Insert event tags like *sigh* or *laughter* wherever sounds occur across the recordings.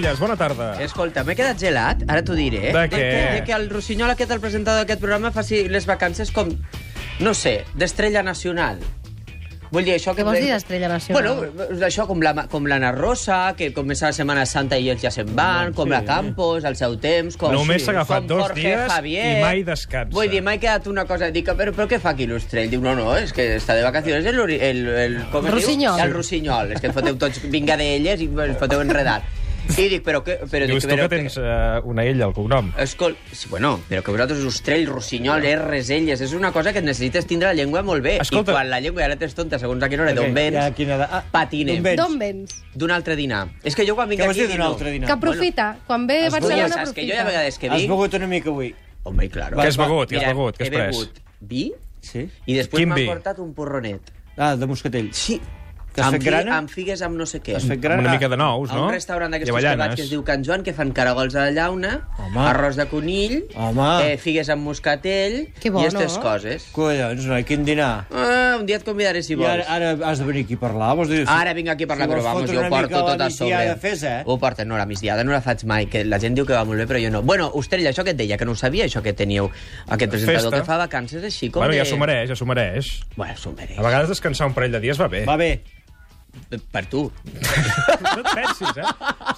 Casellas, bona tarda. Escolta, m'he quedat gelat, ara t'ho diré. De què? que, de que el Rossinyol, aquest, el presentador d'aquest programa, faci les vacances com, no sé, d'estrella nacional. Vull dir, això que... Què vols dir d'estrella nacional? Bueno, això com la, com l'Anna Rosa, que comença la Setmana Santa i ells ja se'n van, com la Campos, al seu temps, com... Només s'ha agafat com dos Jorge dies Javier. i mai descansa. Vull dir, m'ha quedat una cosa... Dic, però, però què fa aquí l'Ostrell? Diu, no, no, és que està de vacacions el, el, el, el com es Rossinyol. Diu? El Rossinyol. És que et foteu tots, vinga d'elles i foteu enredat. I dic, però què... Però Dius dic, tu però que tens uh, una ella al cognom. Escol... Sí, bueno, però que vosaltres Ostrell, Rossinyol, R's, elles, és una cosa que necessites tindre la llengua molt bé. Escolta- I quan la llengua ja la tens tonta, segons a quina hora, d'on vens, Ja, quina? Ah, patine. d'on vens? D'un altre dinar. És que jo quan vinc Què vols aquí... dir d'un altre dinar? Que aprofita. Quan ve a Has Barcelona, saps que jo aprofita. vegades que Has vinc... begut una mica avui? Home, claro. Què has begut? Què has begut? Què has he pres? begut vi Sí? i després m'han vi? portat un porronet. Ah, de moscatell. Sí. Que has amb, fet grana? amb figues amb no sé què. Has fet Amb una mica de nous, a no? un restaurant d'aquests I que vaig avellanes. que es diu Can Joan, que fan caragols a la llauna, Home. arròs de conill, Home. eh, figues amb moscatell bo, i aquestes no? coses. Collons, noi, quin dinar. Ah, un dia et convidaré si I vols. ara, ara has de venir aquí a parlar, vols dir? Ara vinc aquí a parlar, si però vamos, jo ho porto tot a sobre. migdiada, Fes, eh? Ho porto, no, la migdiada no la faig mai, que la gent diu que va molt bé, però jo no. Bueno, Ostrella, això que et deia, que no ho sabia, això que teníeu, aquest presentador Festa. que fa vacances així, com Bueno, de... ja s'ho mereix, ja s'ho mereix. Bueno, s'ho mereix. A vegades descansar un parell de dies va bé. Va bé. Per tu. No et pensis, eh?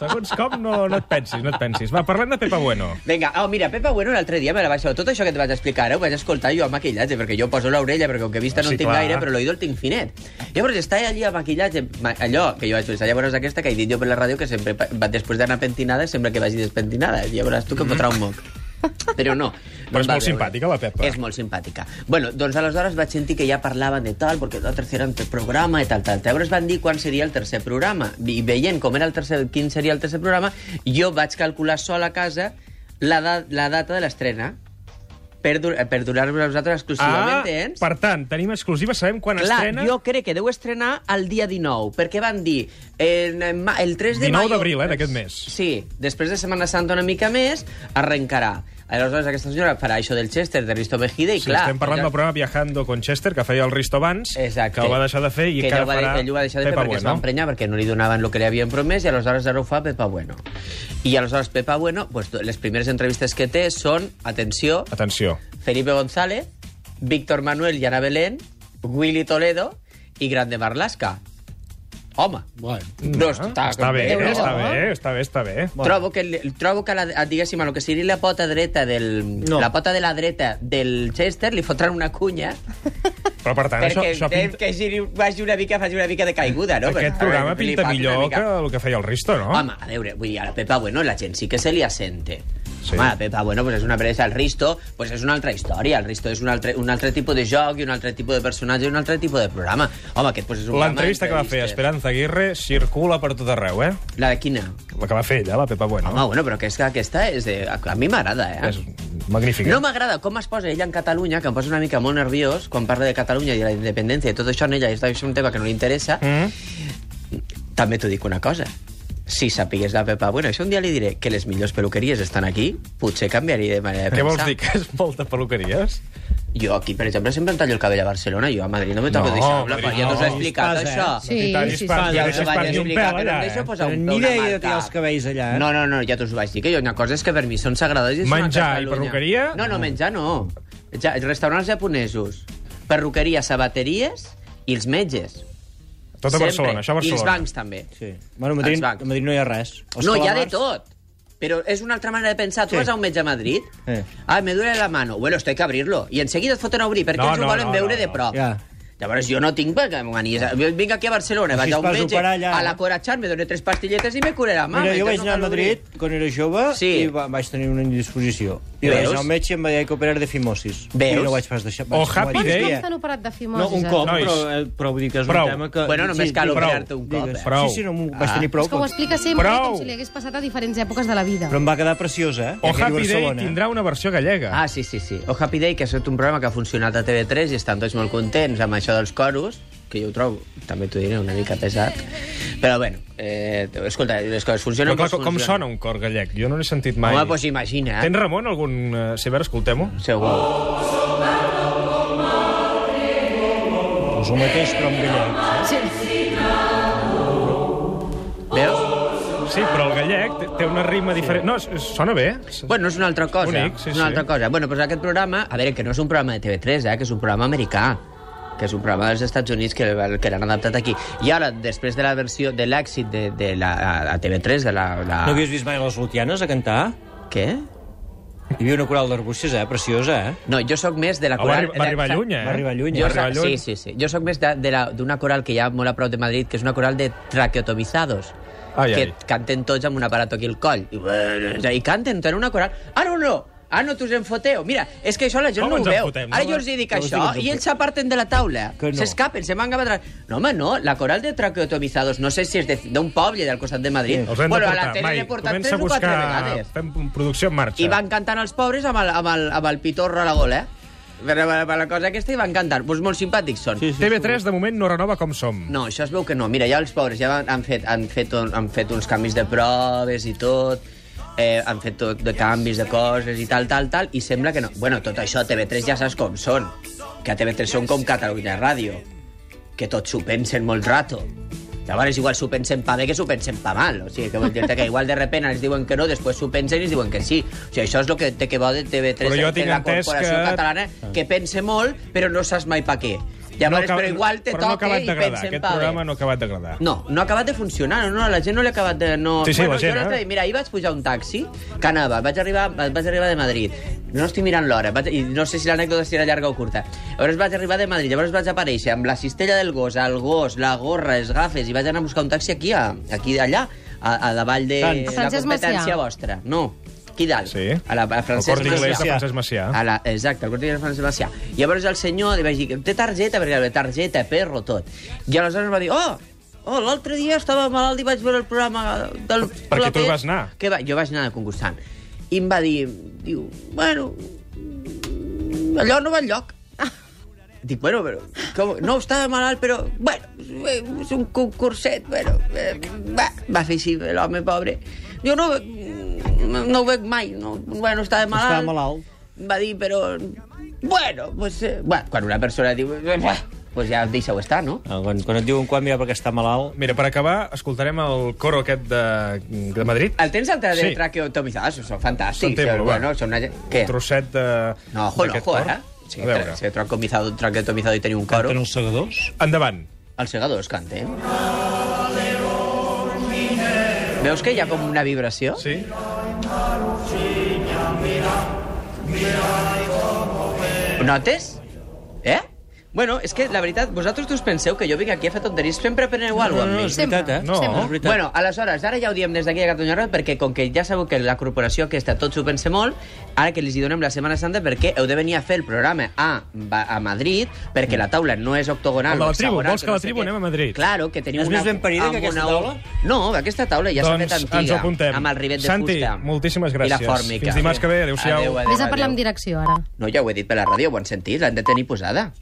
Segons com, no, no et pensis, no et pensis. Va, parlem de Pepa Bueno. Vinga, oh, mira, Pepa Bueno l'altre dia me la vaig... Tot això que et vaig explicar, eh, ho vaig escoltar jo a maquillatge, perquè jo poso l'orella, perquè com que vista no Sí, en tinc clar. gaire, però l'oïdo el tinc finet. Llavors està allí a maquillatge, ma- allò que jo vaig pensar, llavors aquesta que he dit jo per la ràdio, que sempre, va, després d'anar pentinada, sembla que vagi despentinada. Veuràs tu que em fotrà un moc. Però no. Però és molt veure. simpàtica, la Pepa. És molt simpàtica. Bueno, doncs aleshores vaig sentir que ja parlaven de tal, perquè la tercera era un programa i tal, tal. Llavors van dir quan seria el tercer programa. I veient com era el tercer, quin seria el tercer programa, jo vaig calcular sol a casa la, da, la data de l'estrena per, dur, per donar-vos a vosaltres exclusivament, Ah, tens? per tant, tenim exclusiva, sabem quan Clar, estrena... jo crec que deu estrenar el dia 19, perquè van dir en, en, el 3 de 19 maio... d'abril, eh, d'aquest mes. Sí, després de Setmana Santa una mica més, arrencarà. Aleshores, aquesta senyora farà això del Chester, de Risto Mejide, i Sí, clar... estem parlant del programa Viajando con Chester, que feia el Risto abans, Exacte. que el va deixar de fer i que que, va, farà ell ho va deixar de fer Pepa perquè es va Bueno. emprenyar perquè no li donaven el que li havien promès i aleshores ara ho fa Pepa Bueno. I aleshores Pepa Bueno, pues, les primeres entrevistes que té són, atenció, Atenció. Felipe González, Víctor Manuel i Ana Belén, Willy Toledo i Grande Marlaska. Home, Bueno. no, està, està bé, Déu-n'hi-do. està bé, està bé, està bé. Trobo que, trobo que la, diguéssim, a lo que seria la pota dreta del... No. La pota de la dreta del Chester li fotran una cunya Però, per tant, això, perquè això que, pinta... que giri, vagi una mica, faci una mica de caiguda, no? Aquest Perquè, programa veure, pinta millor que el que feia el Risto, no? Home, a veure, vull dir, a la Pepa Bueno la gent sí que se li assente. Sí. Home, Pepa Bueno pues és una presa, el Risto pues és una altra història, el Risto és un altre, un altre tipus de joc i un altre tipus de personatge i un altre tipus de programa. Home, aquest pues, és un L'entrevista que va fer. Esperanza Aguirre circula per tot arreu, eh? La de quina? La que va fer ella, la Pepa Bueno. Home, bueno, però que és que aquesta és de... A a mi m'agrada, eh? És magnífica. No m'agrada com es posa ella en Catalunya, que em posa una mica molt nerviós quan parla de Catalunya i de la independència i tot això en ella, i és un tema que no li interessa. Mm? També t'ho dic una cosa. Si sapigués la Pepa, bueno, això un dia li diré que les millors peluqueries estan aquí, potser canviaria de manera de Què pensar. vols dir, que és molta peluqueries? Jo aquí, per exemple, sempre em tallo el cabell a Barcelona, jo a Madrid no me toco No, deixar Madrid ja no. he explicat, eh? això. Sí, sí, sí. Ja deixes us ho vaig explicar, no allà, em deixo posar un, idea de marca. tenir els cabells allà, eh? No, no, no, ja t'ho vaig dir, que hi ha una cosa és que per mi són sagrades i Menjar i perruqueria? No, no, menjar no. Ja, restaurants japonesos, perruqueria, sabateries i els metges. Tot a Sempre. Barcelona, això a I els Barcelona. bancs, també. Sí. Bueno, a Madrid, Els bancs. a Madrid no hi ha res. Els no, hi ha de calamars- tot. Però és una altra manera de pensar. Tu Sí. vas a un metge a Madrid, Eh. ah, me duele la mano. Bueno, esto hay que abrirlo. I en seguida et foten a obrir, perquè No, ells ho no, volen no, veure no, de no. prop. Ja. Llavors jo no tinc perquè manies. Jo Vinc aquí a Barcelona, vaig a un metge, allà, a eh? la Corachat, me doné tres pastilletes i me curé la mà. Mira, jo vaig no anar a cal. Madrid quan era jove Sí. i va, vaig tenir una indisposició. I Veus? vaig anar al metge i em va dir que operar de fimosis. Veus? I no vaig pas deixar. O vaig- Happy vaig Day. Quants eh? cops t'han operat de No, fimosis? un cop, Nois. però, eh, però vull dir que és Prou. un tema que... Bueno, només cal prou. operar-te un cop, eh? Prou. Sí, sí, no, m'ho vaig Ah. tenir prou. És que ho explica sempre Prou. com si li hagués passat a diferents èpoques de la vida. Però em va quedar preciosa, eh? O Happy Day eh? tindrà una versió gallega. Ah, sí, sí, sí. O Happy Day, que ha estat un programa que ha funcionat a TV3 i estan tots molt contents amb això dels coros, que jo ho trobo, també t'ho diré, una mica pesat. Però, bueno, eh, escolta, les coses funcionen... Però clar, com funcionen. sona un cor gallec? Jo no l'he sentit mai. Home, doncs imagina. Tens, Ramon, algun... Uh, si a veure, escoltem-ho. Segur. Doncs el mateix, però en gallec. Sí. Veus? sí, però el gallec té- una rima diferent. No, sona bé. Bueno, és una altra cosa. Bonic, sí, és una sí. altra cosa. Bueno, doncs aquest programa, a veure, que no és un programa de TV3, eh, que és un programa americà que és un programa dels Estats Units que, que l'han adaptat aquí. I ara, després de la versió de l'èxit de, de la, a, a TV3, de la... la... No havies vist mai les Lutianes a cantar? Què? Hi havia una coral d'arbúcies, eh? Preciosa, eh? No, jo sóc més de la Ah, va coral... arri- va arribar de- lluny, eh? Va arribar lluny. Jo Va arribar lluny. sí, sí, sí. Jo sóc més de- de la- d'una coral que hi ha molt a prop de Madrid, que és una coral de traqueotomizados. Ai, que ai. canten tots amb un aparato aquí al coll. I, dir, canten, tenen una coral... Ah, no, no! Ah, no, tu us en foteu. Mira, és que això la gent Com no ho ens en veu. fotem, Ara no? jo els hi dic us això i ells s'aparten de la taula. Que no. S'escapen, se van cap atrás. No, home, no. La coral de traqueotomizados, no sé si és de- d'un poble del costat de Madrid. Els hem bueno, de a la portar. tele Mai, l'he portat comença tres a o quatre buscar... vegades. Fem producció en marxa. I van cantant els pobres amb el, amb el, amb el pitorro a la gola, eh? Per, per, per la cosa aquesta i van cantant. Pues molt simpàtics són. Sí, sí. TV3 de moment no renova com som. No, això es veu que no. Mira, ja els pobres ja han, han, fet, han, fet, un, han fet uns canvis de proves i tot, eh, han fet tot de canvis de coses i tal, tal, tal, i sembla que no. Bueno, tot això a TV3 ja saps com són, que a TV3 són com Catalunya Ràdio, que tots s'ho pensen molt rato. Llavors igual s'ho pensen pa bé que s'ho pensen pa mal. O sigui, que vol dir que igual de repente els diuen que no, després s'ho pensen i els diuen que sí. O sigui, això és el que té que bo de TV3, Però jo de la corporació que- catalana, que pense molt, però no saps mai pa què. Llavors, acaba- però igual te però no toca acabat i pensen Aquest programa no ha acabat d'agradar. No, no ha acabat de funcionar, no, no, la gent no li ha acabat de... No... Sí, sí, la gent, eh? dia, Mira, ahir vaig pujar un taxi que anava, vaig arribar, vaig arribar de Madrid, no estic mirant l'hora, vaig- i no sé si l'anècdota si era llarga o curta. Llavors vaig arribar de Madrid, llavors vaig aparèixer amb la cistella del gos, el gos, la gorra, les gafes, i vaig anar a buscar un taxi aquí, a, aquí d'allà, a, a davall de Sants. la competència Macià. vostra. No, aquí dalt. Sí. A la a El Francesc Corte Inglés de Macià. Francesc Macià. A la, exacte, el Corte Inglés de Francesc Macià. Llavors el senyor li vaig dir, té targeta? Perquè la targeta, perro, tot. I aleshores va dir, oh, oh l'altre dia estava malalt i vaig veure el programa del Perquè tu Clapet." vas anar. Que va, jo vaig anar de concursant. I em va dir, diu, bueno, allò no va enlloc. *laughs* Dic, bueno, però... Com, no estava malalt, però... Bueno, és un concurset, bueno... Eh, va, va fer així l'home pobre. Jo no, no, no ho veig mai. No, bueno, estava malalt. Estava malalt. Va dir, però... Bueno, pues, eh, bueno, quan una persona diu... eh, pues ja deixa-ho estar, no? Ah, Quan, quan et diuen quan mira perquè està malalt... Mira, per acabar, escoltarem el coro aquest de, de Madrid. El tens altre de Sí. sí. traqueotomizados, són fantàstics. Sentem-lo, va. bueno, són una... Què? Un trosset de... No, ojo, no, ojo, eh? Sí, A veure. tra- traqueotomizado, traqueotomizado i tenia un coro. Canten els segadors? Endavant. Els segadors canten. Veus que hi ha com una vibració? Sí? Notes? Bueno, és que la veritat, vosaltres us penseu que jo vinc aquí a fer tonteries, sempre preneu alguna cosa amb mi. és veritat, eh? No. És veritat. Bueno, aleshores, ara ja ho diem des d'aquí a Catalunya Ràdio, perquè com que ja sabeu que la corporació aquesta tot s'ho pensa molt, ara que els hi donem la Setmana Santa, perquè heu de venir a fer el programa a, a Madrid, perquè la taula no és octogonal. De la no tribu, vols que la no sé tribu anem a Madrid? Claro, que teniu És una... més ben parida amb que aquesta una- taula? No, aquesta taula ja s'ha doncs fet antiga. ens ho apuntem. Amb el rivet de Santi, fusta. moltíssimes I la gràcies. fòrmica. Fins dimarts que ve. Adéu-siau. Adéu, adéu, Vés a parlar adéu. amb direcció, ara. No, ja ho he dit per la ràdio, ho han sentit, l'han de tenir posada.